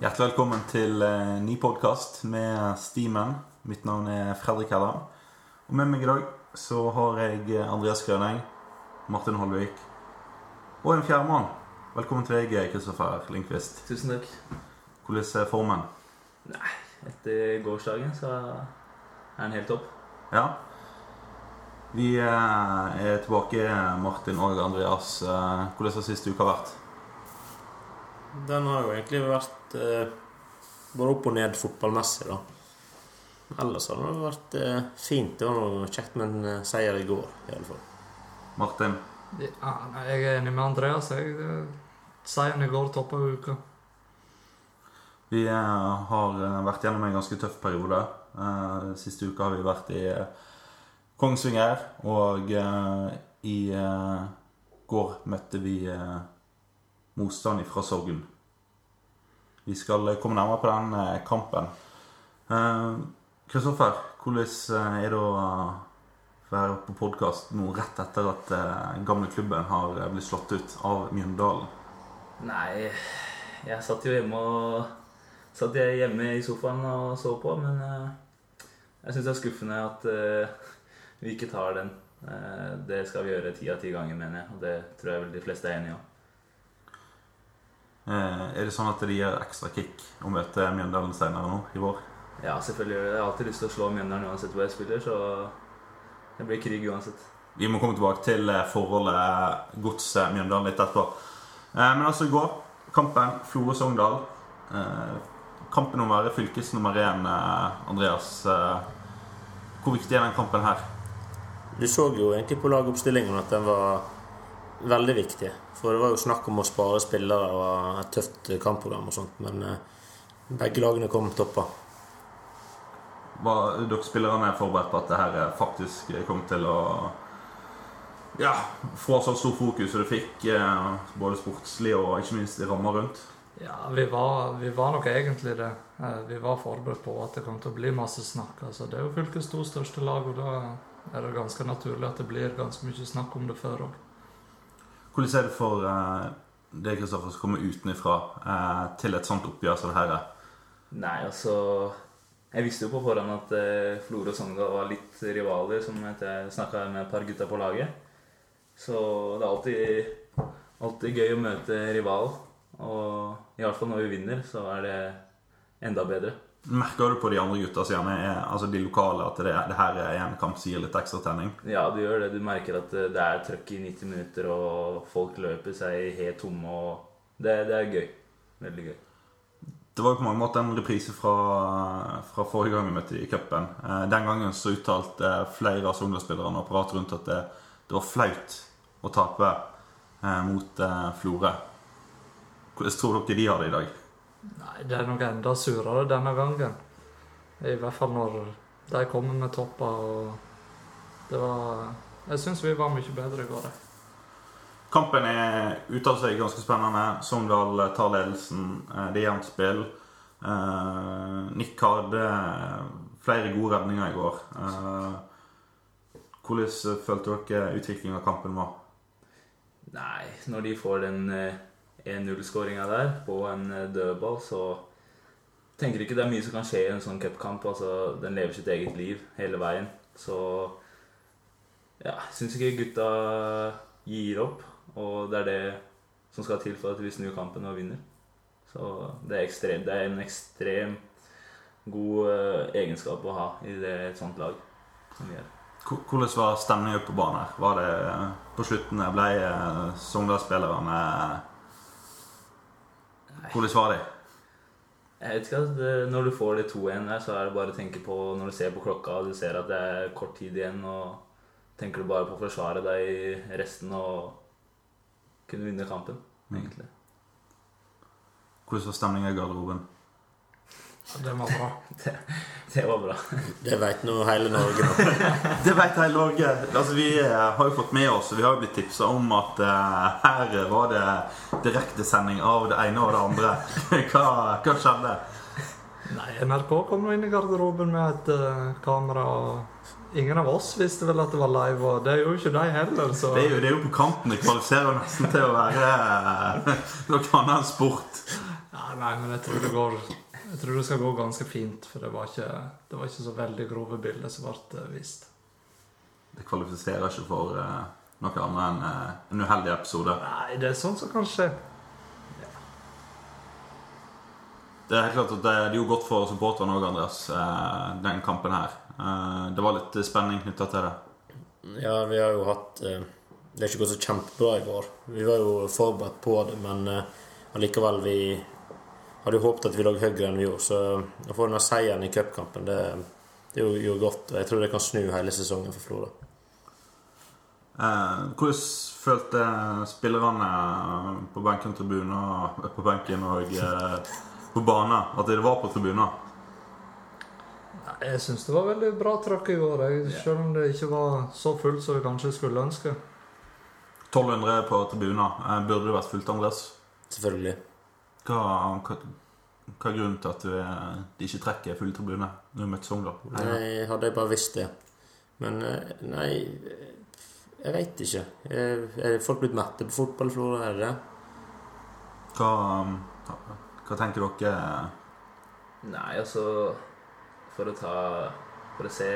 Hjertelig velkommen til eh, ny podkast med Stimen. Mitt navn er Fredrik Helland. Og med meg i dag så har jeg eh, Andreas Grøneng, Martin Holvik og en fjerde mann. Velkommen til deg, Kristoffer Lindqvist. Tusen takk. Hvordan er formen? Nei, etter gårsdagen så er den helt topp. Ja. Vi eh, er tilbake, Martin og Andreas. Eh, Hvordan har siste uke vært? Den har jo egentlig vært eh, både opp og ned fotballmessig, da. Ellers har det vært eh, fint. Det var noe kjekt med en eh, seier i går, i alle fall. Martin? Ja, nei, jeg er enig med Andreas. Jeg, eh, Seieren i går toppa uka. Vi eh, har eh, vært gjennom en ganske tøff periode. Eh, Siste uka har vi vært i eh, Kongsvinger, og eh, i eh, går møtte vi eh, motstand fra Sogn. Vi skal eh, komme nærmere på den eh, kampen. Eh, Kristoffer, hvordan er det å være på podkast nå rett etter at gamle klubben har blitt slått ut av Mjøndalen? Nei, jeg satt jo hjemme og Satt hjemme i sofaen og så på, men jeg syns det er skuffende at vi ikke tar den. Det skal vi gjøre ti av ti ganger, mener jeg, og det tror jeg vel de fleste er enige om. Eh, er det sånn at det gir ekstra kick å møte Mjøndalen senere nå i vår? Ja, selvfølgelig. Jeg har alltid lyst til å slå Mjøndalen uansett hvor jeg spiller, så det blir krig uansett. Vi må komme tilbake til eh, forholdet Godset-Mjøndalen litt etterpå. Eh, Men altså i går, kampen Florø-Sogndal. Eh, Kampen om å være fylkes nummer én, eh, Andreas. eh, Hvor viktig er den kampen her? Du så jo egentlig på lagoppstillingen at den var veldig viktig. For det var jo snakk om å spare spillere og et tøft kampprogram og sånt, men eh, begge lagene kom toppa. Var dere spillerne forberedt på at det her eh, faktisk kom til å ja, få så stor fokus som det fikk, eh, både sportslig og ikke minst i ramma rundt? Ja, vi var, vi var nok egentlig det. Eh, Vi var forberedt på at det kom til å bli masse snakk. Altså, det er jo fylkets to største lag, og da er det ganske naturlig at det blir ganske mye snakk om det før òg. Hvordan er det for eh, deg, Kristoffer, som kommer utenfra eh, til et sånt oppgjør som det er? Nei, altså Jeg visste jo på forhånd at eh, Florø og Sogndal var litt rivaler, som jeg snakka med et par gutta på laget. Så det er alltid, alltid gøy å møte rival. Og i hvert fall når vi vinner, så er det enda bedre. Merker du på de andre gutta er altså de lokale, at det, det her er en kamp som gir litt ekstra tenning? Ja, du gjør det. Du merker at eh, det er trøkk i 90 minutter, og folk løper seg helt tomme. og Det, det er gøy. Veldig gøy. Det var jo på mange måter en reprise fra, fra forrige gang vi møtte i cupen. Eh, den gangen så uttalte flere av Sogndal-spillerne og apparatet rundt at det, det var flaut å tape eh, mot eh, Florø. Hvordan tror dere de har det i dag? Nei, det er nok enda surere denne gangen. I hvert fall når de kommer med topper og Det var Jeg syns vi var mye bedre i går. Kampen er uttalt seg ganske spennende. Sogndal tar ledelsen. Eh, Det er jevnt spill. Eh, Nick hadde flere gode redninger i går. Eh, Hvordan følte dere utviklingen av kampen var? Nei, når de får den eh, 1-0-skåringa der på en eh, dødball, så tenker ikke det er mye som kan skje i en sånn cupkamp. Altså, den lever sitt eget liv hele veien. Så ja, syns ikke gutta gir opp. Og det er det som skal til for at vi snur kampen og vinner. Så det er, ekstrem, det er en ekstrem god eh, egenskap å ha i det, et sånt lag som vi er. Hvordan var stemningen på banen? her? Var det eh, på slutten ble Sogndal-spillerne Hvordan var det? Jeg vet ikke at det- Når du får det 2-1 der, så er det bare å tenke på Når du ser på klokka og du ser at det er kort tid igjen, og tenker du bare på å forsvare deg i resten og kunne vinne kampen, egentlig. Hvordan var stemningen i garderoben? Det var bra. Det var bra. Det veit nå hele Norge nå. Det vet hele Norge. Altså, vi eh, har jo fått med oss, og vi har jo blitt tipsa om at uh, her var det direktesending av det ene og det andre. Hva, hva skjedde? Nei, NRK kom nå inn i garderoben med et uh, kamera. og Ingen av oss visste vel at det var live, og det er jo ikke de heller. Så Det er jo, det er jo på kanten. Det kvalifiserer nesten til å være noe annet enn sport. ja, Nei, nei, men jeg tror det går Jeg tror det skal gå ganske fint, for det var ikke, det var ikke så veldig grove bilder som ble eh, vist. Det kvalifiserer ikke for uh, noe annet enn uh, en uheldig episode. Nei, det er sånn som kan skje. Det er helt klart at det, det er jo godt for supporterne òg, Andreas, uh, den kampen her. Eh, det var litt spenning knytta til det. Ja, vi har jo hatt Det er ikke gått så kjempebra i vår. Vi var jo forberedt på det, men allikevel Vi hadde jo håpet at vi lå høyere enn vi gjorde. Så å få denne seieren i cupkampen, det, det gjorde godt. Og jeg tror det kan snu hele sesongen for Florø. Eh, hvordan følte spillerne på benken, tribuner, på benken og eh, på banen at det var på tribunen? Jeg syns det var veldig bra trøkk i år, jeg, selv om det ikke var så fullt som vi kanskje skulle ønske. 1200 på tribuner. Eh, burde det vært fullt, Andreas? Selvfølgelig. Hva, hva, hva er grunnen til at du, de ikke trekker full tribune når du møter Sogndal? Nei, hadde jeg bare visst det. Men eh, nei Jeg veit ikke. Er folk blitt mette på fotball, Florø? Er det det? Hva, hva tenker dere? Nei, altså For å ta For å se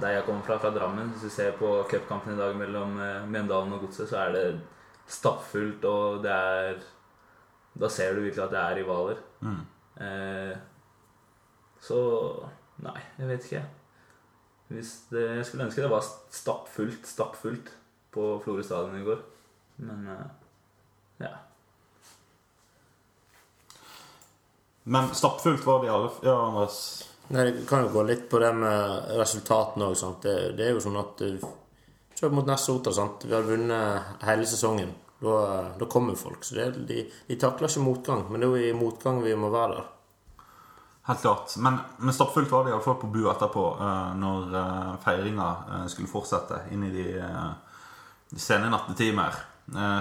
der jeg kommer fra, fra Drammen Hvis du ser på cupkampen i dag mellom eh, Mjøndalen og Godset, så er det stappfullt, og det er Da ser du virkelig at det er rivaler. Mm. Eh, så Nei, jeg vet ikke. Hvis det, jeg skulle ønske det var stappfullt, stappfullt på Florø stadion i går. Men eh, ja. Men stappfullt var det i alle Ja, Andres? Nei, Det kan jo gå litt på det med resultatene òg. Det, det er jo sånn at eh, Kjør mot Otra. sant? Vi har vunnet hele sesongen. Da, da kommer folk. Så det, de, de takler ikke motgang. Men det er jo i motgang vi må være der. Helt klart. Men, men stappfullt var det iallfall på bua etterpå, eh, når eh, feiringa eh, skulle fortsette inn i de, sene nattetimer.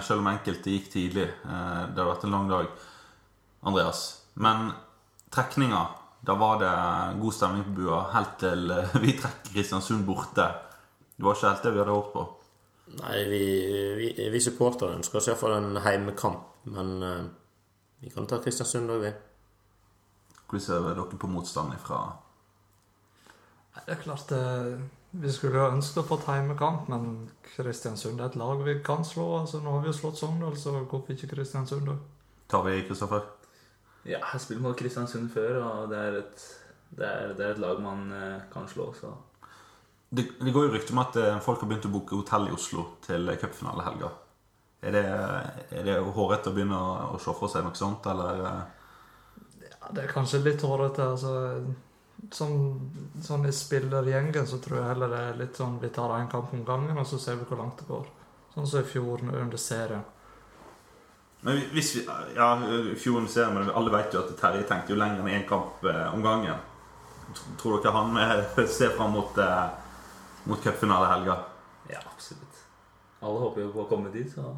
Selv om enkelte gikk tidlig. Det hadde vært en lang dag. Andreas. Men trekninga, da var det god stemning på bua helt til vi trekker Kristiansund borte. Det var ikke helt det vi hadde håpet på. Nei, vi, vi, vi supportere ønsker oss iallfall en heimekamp. Men uh, vi kan ta Kristiansund òg, vi. Hvordan ser dere på motstand ifra Nei, Det er klart uh, Vi skulle jo ønsket å få heimekamp, men Kristiansund er et lag vi kan slå. altså Nå har vi jo slått Sogndal, så hvorfor ikke Kristiansund? da? Tar vi Kristoffer? ja, jeg har spilt mot Kristiansund før, og det er et, det er, det er et lag man uh, kan slå, så Det, det går jo rykter om at eh, folk har begynt å booke hotell i Oslo til cupfinalehelga. Er det, er det hårete å begynne å, å se for seg noe sånt, eller? eh? Ja, det er kanskje litt hårete. altså Sånn, sånn i spillergjengen så tror jeg heller det er litt sånn vi tar én kamp om gangen, og så ser vi hvor langt det går. Sånn som i fjor under serien. Men hvis vi, ja, Fjorden ser men alle vet jo at Terje tenkte jo lenger enn én kamp eh, om gangen. Tror dere han eh, ser fram mot, eh, mot cupfinalehelga? ja, absolutt. Alle håper jo på å komme dit, så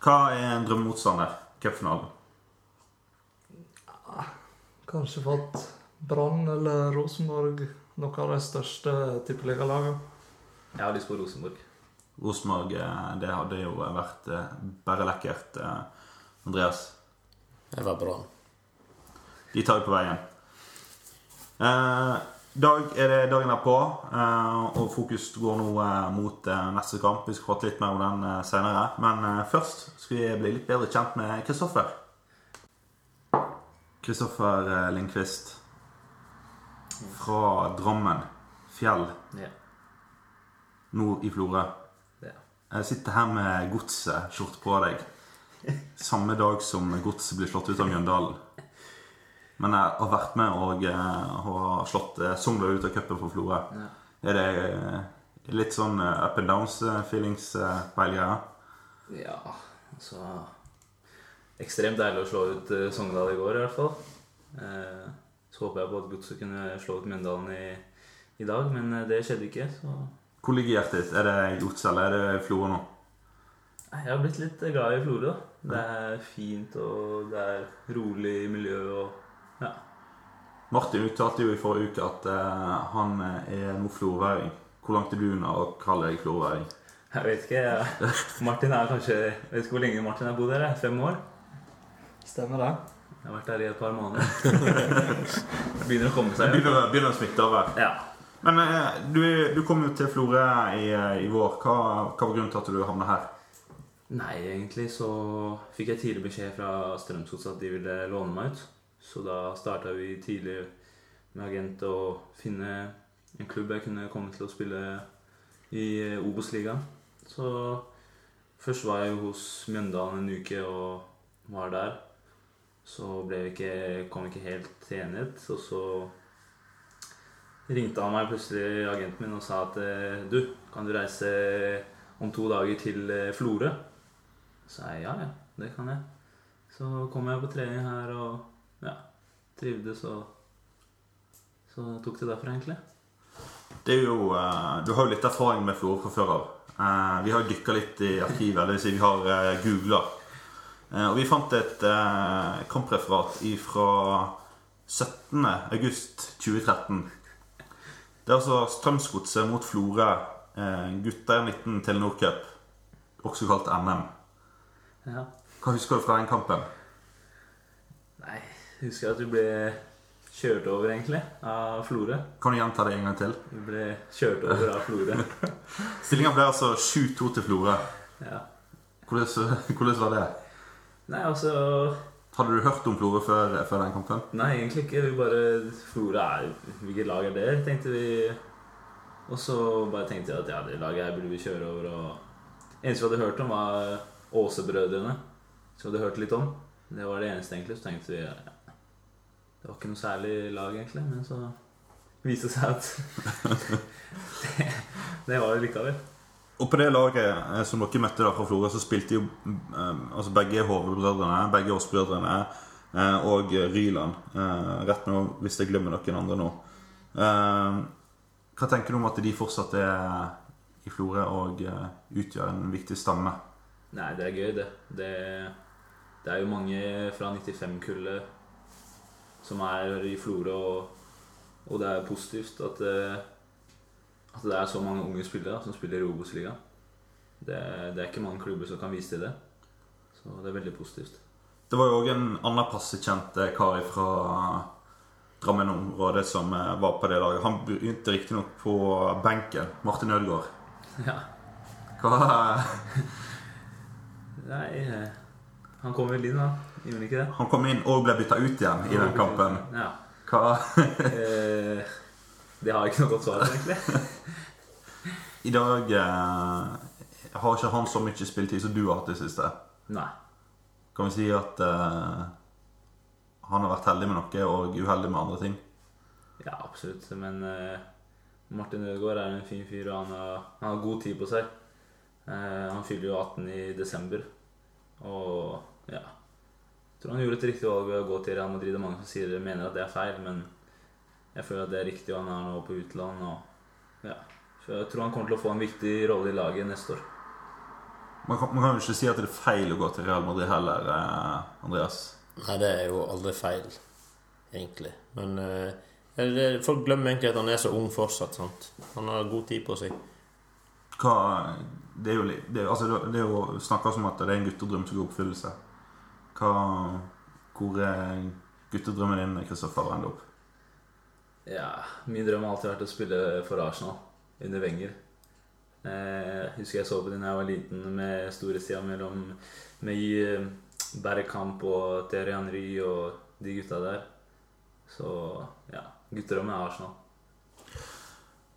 Hva er en drømmemotstander? Cupfinalen? Kanskje fått Brann eller Rosenborg, noen av de største tippeligalagene. jeg har lyst på Rosenborg. Rosenborg, eh, det hadde jo vært eh, bare lekkert. eh, Andreas, Det var bra. de tar vi på veien. Eh, dag er det dagen er på, eh, og fokus går nå eh, mot eh, neste kamp. Vi skal prate litt mer om den senere. Men først skal vi bli litt bedre kjent med Kristoffer. Kristoffer Lindqvist fra Drammen. Fjell. Nå i Florø. Jeg sitter her med godset-skjorte på deg. Samme dag som godset blir slått ut av Mjøndalen. Men jeg har vært med og eh, har slått eh, Sogndal ut av cupen for Florø. Ja. Er det eh, litt sånn eh, up and downs-feelings eh, på hele greia? Ja, altså Ekstremt deilig å slå ut eh, Sogndal i går, i hvert fall. Eh, så håper jeg på at Godset kunne slå ut Mjøndalen i, i dag, men eh, det skjedde ikke. Så Hvor ligger hjertet ditt? Er det godset eller er det Florø nå? Jeg har blitt litt glad i Florø. Det er fint, og det er rolig miljø. Martin uttalte jo i forrige uke at uh, han eh, er nå florøværing. Hvor langt er du unna å kalle deg florøværing? Jeg vet ikke. Ja. Martin er kanskje Jeg vet ikke hvor lenge Martin har bodd her. Fem år? Stemmer det? Jeg har vært der i et par måneder. Begynner å komme seg. begynner, begynner å smitte over. Ja. Men eh, du, du kom jo til Florø i, i vår. Hva, hva var grunnen til at du havna her? Nei, egentlig så fikk jeg tidlig beskjed fra Strømsgodset at de ville låne meg ut. Så da starta vi tidlig med agent å finne en klubb jeg kunne komme til å spille i Obos-ligaen. Så først var jeg jo hos Mjøndalen en uke og var der. Så ble vi ikke, kom vi ikke helt til enighet, og så ringte han meg plutselig, agenten min, og sa at eh, du, kan du reise om to dager til eh, Florø? Så sa jeg ja, ja, det kan jeg. Så kom jeg på trening her og ja, trivdes og Så tok det derfra, egentlig. Det er jo, eh, du har jo litt erfaring med Florø fra før av. Eh, vi har dykka litt i arkivet, vil si vi har uh, googla. og vi fant et kampreferat fra 17. august 2013. Det er altså Strømsgodset mot Florø, gutter 19 Telenor Cup, også kalt NM. Ja. Hva husker du fra den kampen? Husker at vi ble kjørt over, egentlig, av Florø. Kan du gjenta det en gang til? Vi ble kjørt over av Florø. Stillinga ble altså 7-2 til Florø. Ja. Hvordan, hvordan var det? Nei, altså Hadde du hørt om Florø før, før den kampen? Nei, egentlig ikke. Vi bare Florø er Hvilket lag er det? tenkte vi. Og så bare tenkte jeg at ja, det laget her burde vi kjøre over. Og eneste vi hadde hørt om, var Aasebrødrene. Som vi hadde hørt litt om. Det var det eneste, egentlig. Så tenkte vi ja, Det var ikke noe særlig lag, egentlig. Men så viste det seg at det, det var det likevel. Og på det laget eh, som dere møtte da fra Florø, så spilte jo eh, altså begge Hove-brødrene, begge Aas-brødrene eh, og Ryland. Rett nå hvis jeg glemmer noen andre nå. Hva tenker du om at de fortsatt er i Florø og utgjør en viktig stamme? Nei, det er gøy, det. Det, det er jo mange fra 95-kullet som er i Florø, og, og det er positivt at, eh, at det er så mange unge spillere som spiller i Obos-ligaen. Det, det er ikke mange klubber som kan vise til det. Så det er veldig positivt. Det var jo òg en annen passekjent eh, kar fra Drammen-området som eh, var på det laget. Han begynte riktignok på benken. Martin Ødegaard. Ja. Hva Nei, han kom vel inn, da. Gjorde han ikke det? Han kom inn og ble bytta ut igjen i den kampen. Ja. Hva Eh, det har jeg ikke noe godt svar på, egentlig. I dag eh, har ikke han så mye spilletid som du har hatt i det siste. Nei. Kan vi si at eh, han har vært heldig med noe og uheldig med andre ting? Ja, absolutt. Men eh, Martin Ødegaard er en fin fyr, og han har, han har god tid på seg. Eh, han fyller jo 18 i desember. Og ja tror han gjorde et riktig valg ved å gå til Real Madrid. Det er mange som sier det, mener at det er feil, men jeg føler at det er riktig, og han er nå på utland. Og, ja. Så jeg tror han kommer til å få en viktig rolle i laget neste år. Man kan, man kan jo ikke si at det er feil å gå til Real Madrid heller, eh, Andreas. Nei, det er jo aldri feil, egentlig. Men eh, det, folk glemmer egentlig at han er så ung fortsatt. sant? Han har god tid på seg. Hva, det er jo, det, altså, det er jo snakkes om at det er en guttedrøm som går i oppfyllelse. Hva, hvor er guttedrømmen din, Kristoffer Endop? Ja, min drøm har alltid vært å spille for Arsenal under Wenger. Eh, Jeg husker jeg så på den da jeg var liten, med storhetstida mellom med eh, Bergkamp og Thierry Henry og de gutta der. Så ja, gutterommet er Arsenal.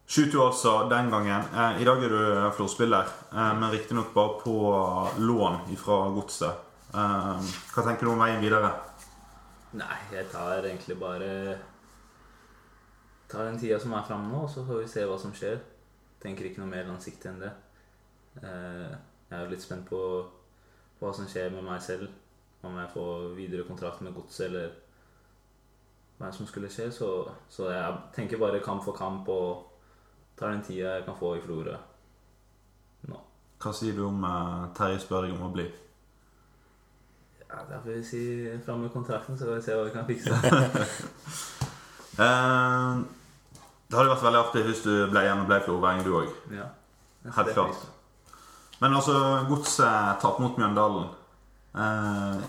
22 år altså den gangen. Eh, I dag er du florspiller, eh, men riktignok bare på lån fra godset. Eh, hva tenker du om veien videre? Nei, jeg tar egentlig bare Tar den tida som er framme nå, og så får vi se hva som skjer. Tenker ikke noe mer langsiktig enn det. Eh, Jeg er jo litt spent på hva som skjer med meg selv. Om jeg får videre kontrakt med Godset, eller hva som skulle skje. Så, så jeg tenker bare kamp for kamp og tar den tida jeg kan få i Florø nå. Hva sier du om eh, Terje spør deg om å bli? Ja, Da får vi si fram med kontrakten, så får vi se hva vi kan fikse. Eh, det hadde vært veldig artig hvis du ble igjen og ble fjordværing, du òg. Ja. Helt klart. Men altså, godset taper mot Mjøndalen. Eh,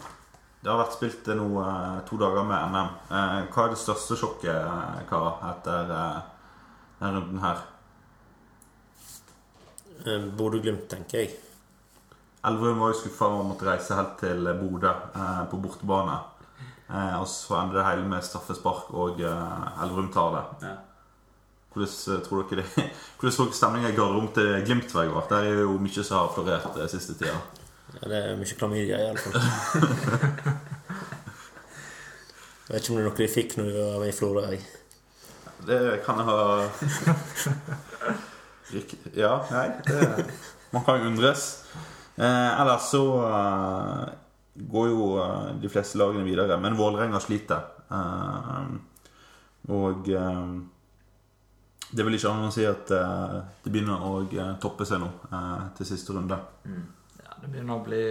Det har vært spilt nå eh, to dager med NM. Eh, hva er det største sjokket, karer, etter denne runden her? Bodø-Glimt, tenker jeg. Elverum var jo skuffa og måtte reise helt til Bodø eh, på bortebane. Eh, og så ender det hele med straffespark, og eh, Elverum tar det. Ja. Hvordan eh, tror dere det Hvordan tror dere stemningen i garderoben til Glimt var i? Der er jo mye som har florert eh, siste tida. Ja, det er mye klamydia, iallfall. Jeg vet ikke om det er noe de fikk når vi var i Florø. Det kan jeg ha Ja, nei det... Man kan jo undres. Eh, ellers så eh, går jo eh, de fleste lagene videre, men Vålerenga sliter. Eh, og eh, det vil ikke annet å si at eh, det begynner å toppe seg nå til siste runde. Mm. Ja, det begynner å bli,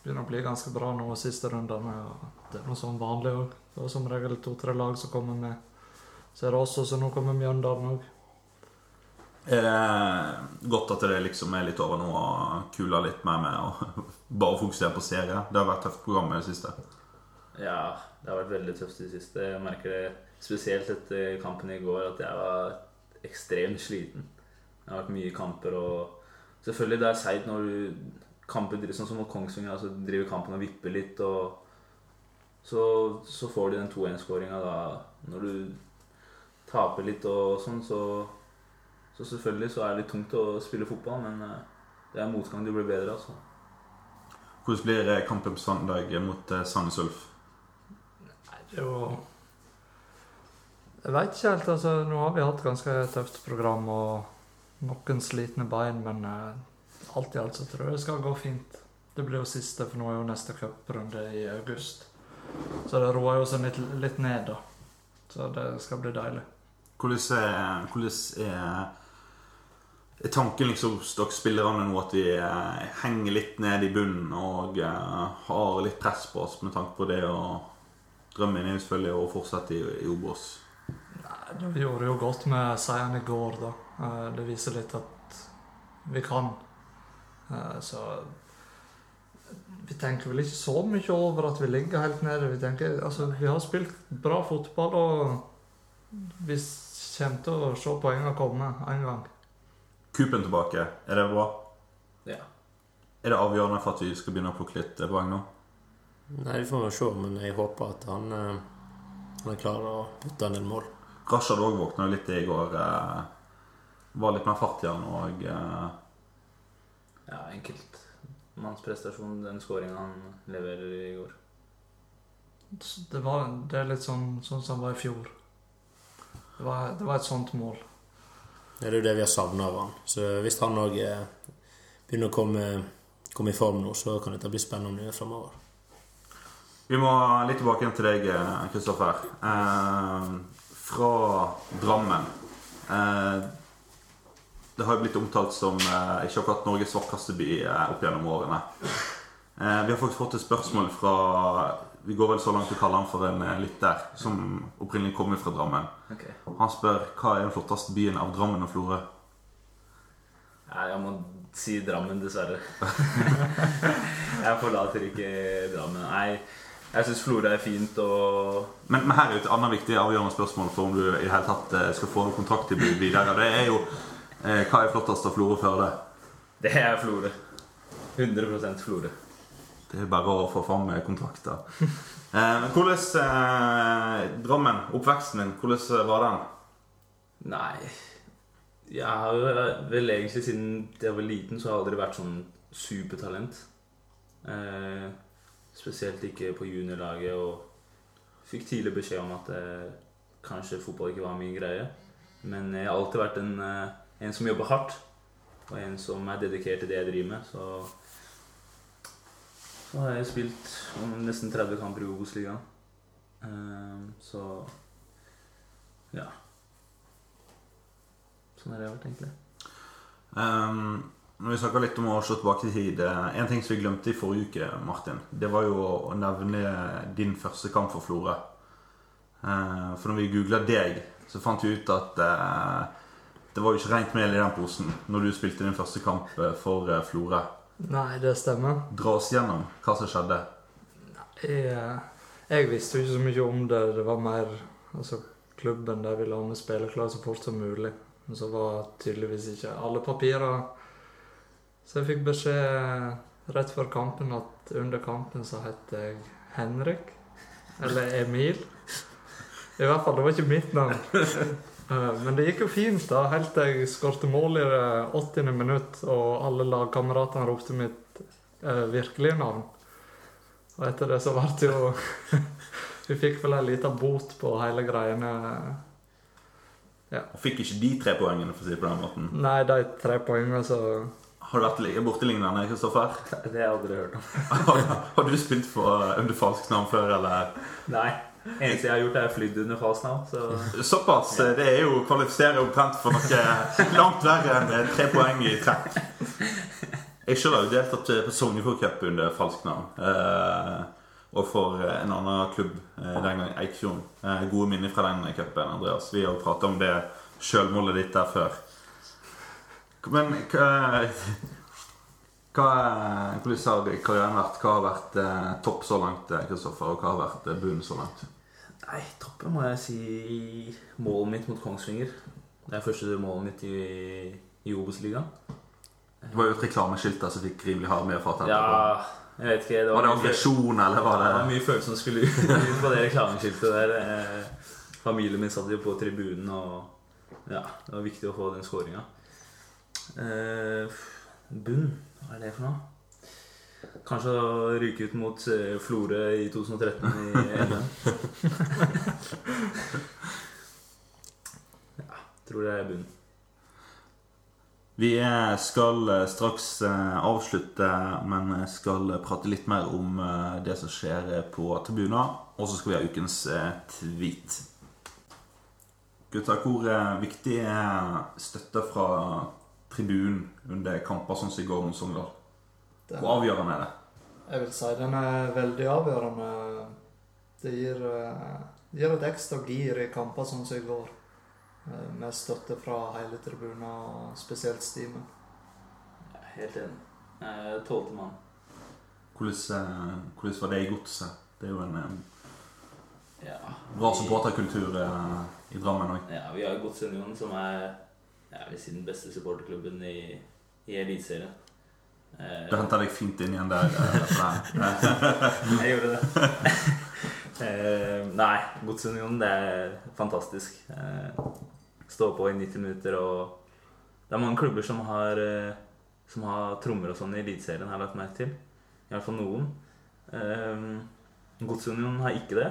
begynner å bli ganske bra nå siste rundene. Det er noe sånn vanlig òg. Det er som regel to-tre lag som kommer med. Så er det også, så nå kommer Mjøndalen òg. Er det godt at det liksom er litt over nå og kuler litt mer med å bare fokusere på serie? Det har vært tøft program i det siste. Ja, det har vært veldig tøft i det siste. Jeg merker det spesielt etter kampen i går, at jeg var ekstremt sliten. Det har vært mye kamper og Selvfølgelig det er seigt når du kamper sånn som mot Kongsvinger, altså driver kampen og vipper litt, og så, så får du den 2-1-skåringa da når du taper litt og sånn, så så selvfølgelig så er det litt tungt å spille fotball, men eh, det er motgang du blir bedre av. Altså. Hvordan blir eh, kampen på søndag mot eh, Sandnes Ulf? Nei, det er jo Jeg veit ikke helt. altså Nå har vi hatt ganske tøft program og noen slitne bein, men alt i alt så tror jeg det skal gå fint. Det blir jo siste, for nå er jo neste cuprunde i august. Så det roer jo seg litt, litt ned, da. Så det skal bli deilig. Hvordan er, hvordan er, er tanken liksom hos dere spillerne nå at vi eh, henger litt ned i bunnen og eh, har litt press på oss med tanke på det å drømme inn jo selvfølgelig og fortsette i, i Obos. Nei, vi gjorde jo godt med seieren i går, da. Eh, Det viser litt at vi kan. Eh, Så vi tenker vel ikke så mye over at vi ligger helt nede. Vi tenker, altså, vi har spilt bra fotball, og vi kommer til å se poengene komme en gang. Kupen tilbake, er det bra? Ja. Er det avgjørende for at vi skal begynne å plukke litt poeng nå? Nei, vi får nå se, men jeg håper at han, eh, han er klar å putte en del mål. Rashad òg våkna litt i går. Eh, var litt mer fart i han og eh, Ja, enkeltmannsprestasjon, den skåringa han leverer i går. Det, var, det er litt sånn, sånn som han var i fjor. Det var, det var et sånt mål. Det er jo det vi har savna av han. Så hvis han òg begynner å komme, komme i form nå, så kan dette bli spennende framover. Vi må litt tilbake igjen til deg, Kristoffer. Eh, fra Drammen. Eh, det har jo blitt omtalt som eh, ikke akkurat Norges vakreste by eh, opp gjennom årene. Eh, vi har faktisk fått et spørsmål fra Vi går vel så langt å kalle han for en eh, lytter, som opprinnelig kommer fra Drammen. Okay. Han spør hva er den flotteste byen av Drammen og Florø. Nei, jeg må si Drammen, dessverre. jeg forlater ikke Drammen. Nei, jeg syns Florø er fint, og Men, men her er jo et annet viktig avgjørende spørsmål for om du i det hele tatt eh, skal få en kontrakttilbud videre. Det er jo eh, hva er flottest av Florø før det? det er Florø. 100% Florø. Det er bare å få fram eh, kontrakter. Eh, men hvordan eh, oppveksten din, hvordan var den? Nei Jeg har vel egentlig siden jeg var liten, så har jeg aldri vært sånn supertalent. Eh, spesielt ikke på juniorlaget, og fikk tidlig beskjed om at eh, kanskje fotball ikke var min greie. Men jeg har alltid vært en, eh, en som jobber hardt, og en som er dedikert til det jeg driver med. Så, så har jeg spilt nesten 30 kamper i Obos-ligaen. Eh, så ja. Sånn har det vært, egentlig. Um, når vi snakker litt om å se tilbake i tid En ting som vi glemte i forrige uke, Martin, det var jo å nevne din første kamp for Florø. Eh, for når vi googla deg, så fant vi ut at eh, det var jo ikke rent mel i den posen når du spilte din første kamp eh, for eh, Florø. Nei, det stemmer. Dra oss gjennom hva som skjedde. Jeg, eh, jeg visste jo ikke så mye om det. Det var mer altså, klubben der ville ha med spillerklar så fort som mulig. Men så var tydeligvis ikke alle papirer Så jeg fikk beskjed rett før kampen at under kampen så het jeg Henrik. Eller Emil. I hvert fall, det var ikke mitt navn. Eh, Men det gikk jo fint da, helt til jeg skårte mål i det 80. minutt, og alle lagkameratene ropte mitt eh, virkelige navn. Og etter det så ble det jo Vi fikk vel en liten bot på hele greiene. Ja. Og fikk ikke de tre poengene, for å si det på den måten. Nei, de tre poengene, så Har du vært li- bortelignende, Kristoffer? Det har jeg aldri hørt om. Har, har du spilt for, under falskt navn før, eller? Nei. Eneste jeg har gjort, er flydd under falskt navn. Så Såpass. Det er jo kvalifiserer omtrent for noe langt verre enn tre poeng i trekk. Jeg selv har jo deltatt på Sognefjord under falskt navn. Eh, og for en annen klubb eh, den gangen, Eikfjorden. Eh, gode minner fra den cupen, Andreas. Vi har jo pratet om det sjølmålet ditt der før. Men hva, hva Hvordan har karrieren vært? Hva har vært eh, topp så langt, eh, Kristoffer? Og hva har vært eh, bunn så langt? Nei, toppen må jeg si målet mitt mot Kongsvinger. Det er første målet mitt i, i Obos-ligaen. Det var jo et reklameskilt der som fikk rimelig hard medfart. etterpå. Ja, jeg vet ikke. Det Var det mye- aggresjon, eller var det det var mye følelser som skulle ut på det reklameskiltet der. Eh, Familien min satt jo på tribunen, og ja, det var viktig å få den skåringa. Eh, bunn, hva er det for noe? Kanskje ryke ut mot eh, Florø i 2013 i NM. ja, tror det er bunnen. Vi skal eh, straks eh, avslutte, men skal prate litt mer om det som skjer på tribuner. Og så skal vi ha ukens tweet. Gutta, hvor viktig er støtte fra tribunen under kamper sånn som i går mot Sogndal? Den, Hvor avgjørende er det? Jeg vil si den er veldig avgjørende. Det gir, eh, det gir et ekstra gir i kamper sånn som i går. Eh, Med støtte fra hele tribunen, og spesielt Stimen. Er helt enig. Eh, Tolvte mann. Hvordan, eh, hvordan var det i godset? Det er jo en eh, Ja. bra supporterkultur eh, i Drammen òg. Ja, vi har Godsunionen, som er ja, si den beste supporterklubben i, i Eliteserien. Du henta deg fint inn igjen der. jeg gjorde det. eh, nei, Godsunionen, det er fantastisk. Eh, stå på i 90 minutter og Det er mange klubber som har, eh, som har trommer og sånn i Eliteserien, har jeg lagt merke til. I hvert fall noen. Godsunionen har ikke det.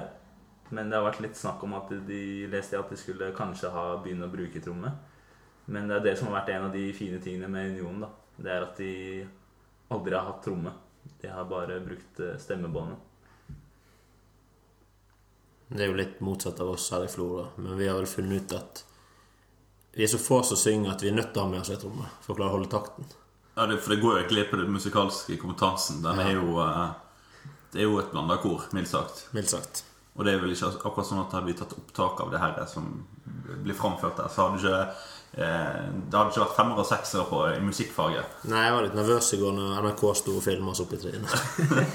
Men det har vært litt snakk om at de leste at de skulle kanskje ha begynne å bruke tromme. Men det er det som har vært en av de fine tingene med Unionen. da. Det er at de aldri har hatt tromme. De har bare brukt eh, stemmebåndet. Det er jo litt motsatt av oss her i Florø, men vi har vel funnet ut at vi er så få som synger at vi er nødt til å ha med oss ei tromme for å klare å holde takten. Ja, det, for det går jo ikke glipp av den musikalske kompetansen. Den er jo eh, Det er jo et blanda kor, mildt sagt. Mildt sagt. Og det er vel ikke akkurat sånn at hadde vi tatt opptak av det her som blir framført der, så hadde ikke det hadde ikke vært femmer og seksere på i musikkfaget. Nei, jeg var litt nervøs i går når NRK sto og filma oss opp i trynet.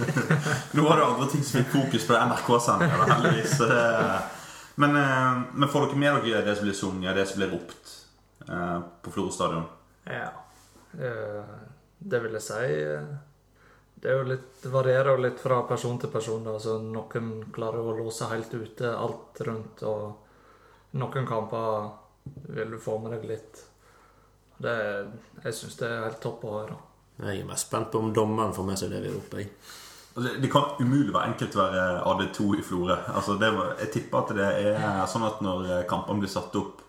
Nå var det andre ting som fikk fokus på NRK-sendinga, heldigvis. Så men, eh, men får dere med dere det som blir sunget, det som blir ropt eh, på Florø stadion? Ja. Eh, Det vil jeg si. eh, Det, er jo litt, det varierer jo litt fra person til person. Da. Noen klarer å låse helt ute alt rundt, og noen kamper vil du med deg litt. Det, jeg syns det er helt topp å høre. Jeg er mest spent på om dommeren får med seg det vi roper i. Altså, Det kan umulig være enkelt å være AD2 i Florø. Altså, jeg tipper at det er sånn at når kampene blir satt opp,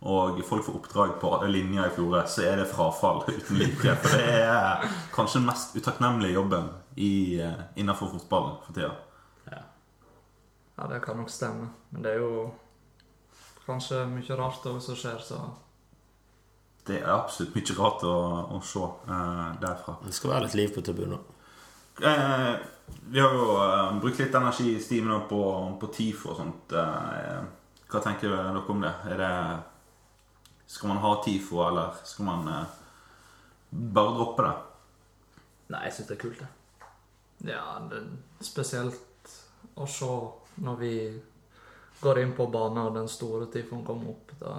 og folk får oppdrag på linja i Florø, så er det frafall uten like. For det er kanskje den mest utakknemlige jobben i, eh, innenfor fotballen for tida. Ja, det kan nok stemme. Men det er jo kanskje mye rart òg som skjer, så Det er absolutt mye rart å, å se eh, derfra. Det skal være litt liv på tribunen. Eh, vi har jo eh, brukt litt energi i stimen på, på TIFO og sånt. Eh, hva tenker dere om det? Er det Skal man ha TIFO, eller skal man eh, bare droppe det? Nei, jeg syns det er kult, det. Ja, det, er spesielt å se når vi går inn på banen og den store tifoen kommer opp. Da,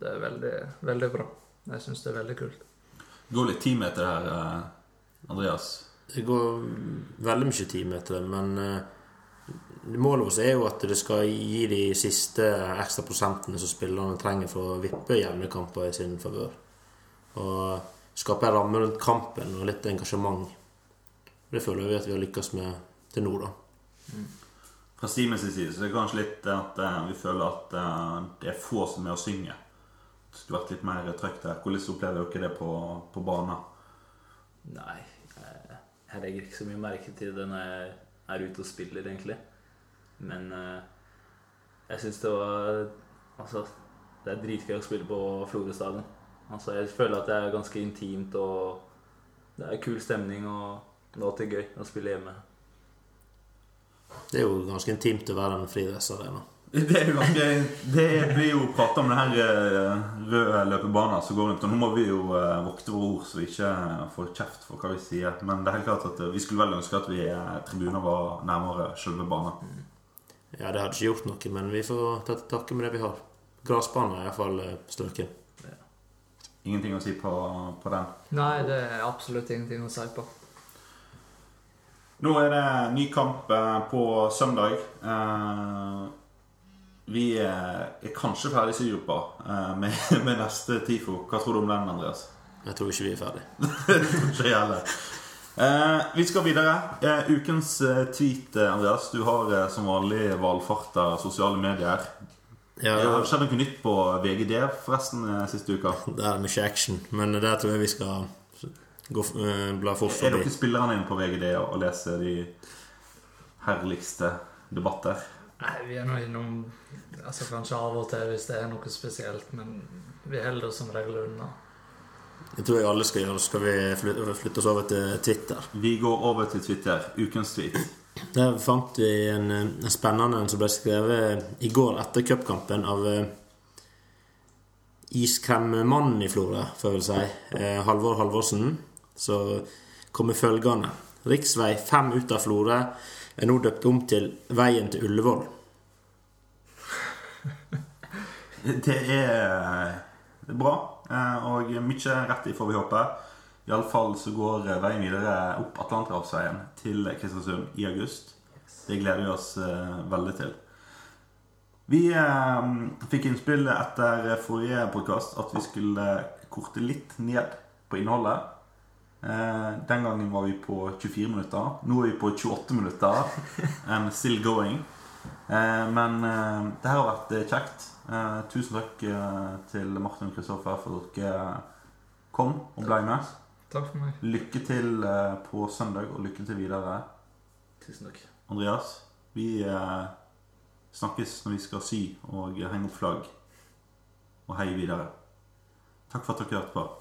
det er veldig, veldig bra. Jeg syns det er veldig kult. Det går litt timeter her, eh, Andreas. Det går veldig mye timeter, men eh, målet vårt er jo at det skal gi de siste ekstra prosentene som spillerne trenger for å vippe jevne kamper i sin favør. Og skape en ramme rundt kampen og litt engasjement. Det føler vi at vi har lykkes med til nå, da. Fra Steamens side så er det kanskje litt at uh, vi føler at uh, det er få som er å synge. Det skulle vært litt mer trøkk der. Hvordan opplever dere det på, på banen? Nei, eh, jeg legger ikke så mye merke til det når jeg er ute og spiller, egentlig. Men jeg syns det var Altså, det er dritgøy å spille på Florø stadion. Altså, jeg føler at det er ganske intimt, og det er kul stemning, og det er alltid gøy å spille hjemme. Det er jo ganske intimt å være en friidrettsarena. Det er jo ganske Det blir jo prata om den her eh, røde løpebanen som går rundt. Og nå må vi jo eh, vokte våre ord så vi ikke får kjeft for hva vi sier. Men det er helt klart at eh, vi skulle vel ønske at vi eh, tribuner var nærmere selve banen. Ja, det hadde ikke gjort noe, men vi får ta til takke med det vi har. Gressbanen er iallfall strøken. Ingenting å si på, på den. Nei, det er absolutt ingenting å si på. Nå er det ny kamp eh, på søndag. Eh, vi er, er kanskje ferdig i gruppa eh, med, med neste TIFO. Hva tror du om den, Andreas? Jeg tror ikke vi er ferdig. Ikke heller. Eh, vi skal videre. Eh, ukens eh, tweet, eh, Andreas. Du har eh, som vanlig valfarta sosiale medier. Ja, Det har skjedd noe nytt på VGD forresten eh, siste uka. Det er mye action, men der tror jeg vi skal gå, eh, bla fort Er dere spillerne inne på VGD og leser de herligste debatter? Nei, vi er nå innom altså Kanskje av og til hvis det er noe spesielt, men vi holder oss som regel unna. Det tror jeg alle skal gjøre. Så skal vi flytte, flytte oss over til Twitter. Vi går over til Twitter. Ukens tweet. Der fant vi en, eh, en spennende en som ble skrevet i går etter cupkampen av uh, iskremmannen i Florø, får jeg vel si, Uh, Halvor Halvorsen. Så kommer følgende. Riksvei 5 ut av Florø er nå døpt om til Veien til Ullevål. Det er, det er bra, eh, og mye rett i, får vi håpe. Iallfall så går veien videre opp Atlanterhavsveien til Kristiansund i august. Det gleder vi oss eh, veldig til. Vi eh, fikk innspill etter forrige podkast at vi skulle korte litt ned på innholdet. Eh, den gangen var vi på 24 minutter. Nå er vi på 28 minutter. And still going. Eh, men eh, det her har vært kjekt. Eh, tusen takk til Martin og Kristoffer for at dere kom og ble med. Takk for meg. Lykke til på søndag, og lykke til videre. Tusen takk. Andreas, vi eh, snakkes når vi skal sy og henge opp flagg. Og hei videre. Takk for at dere hørte på.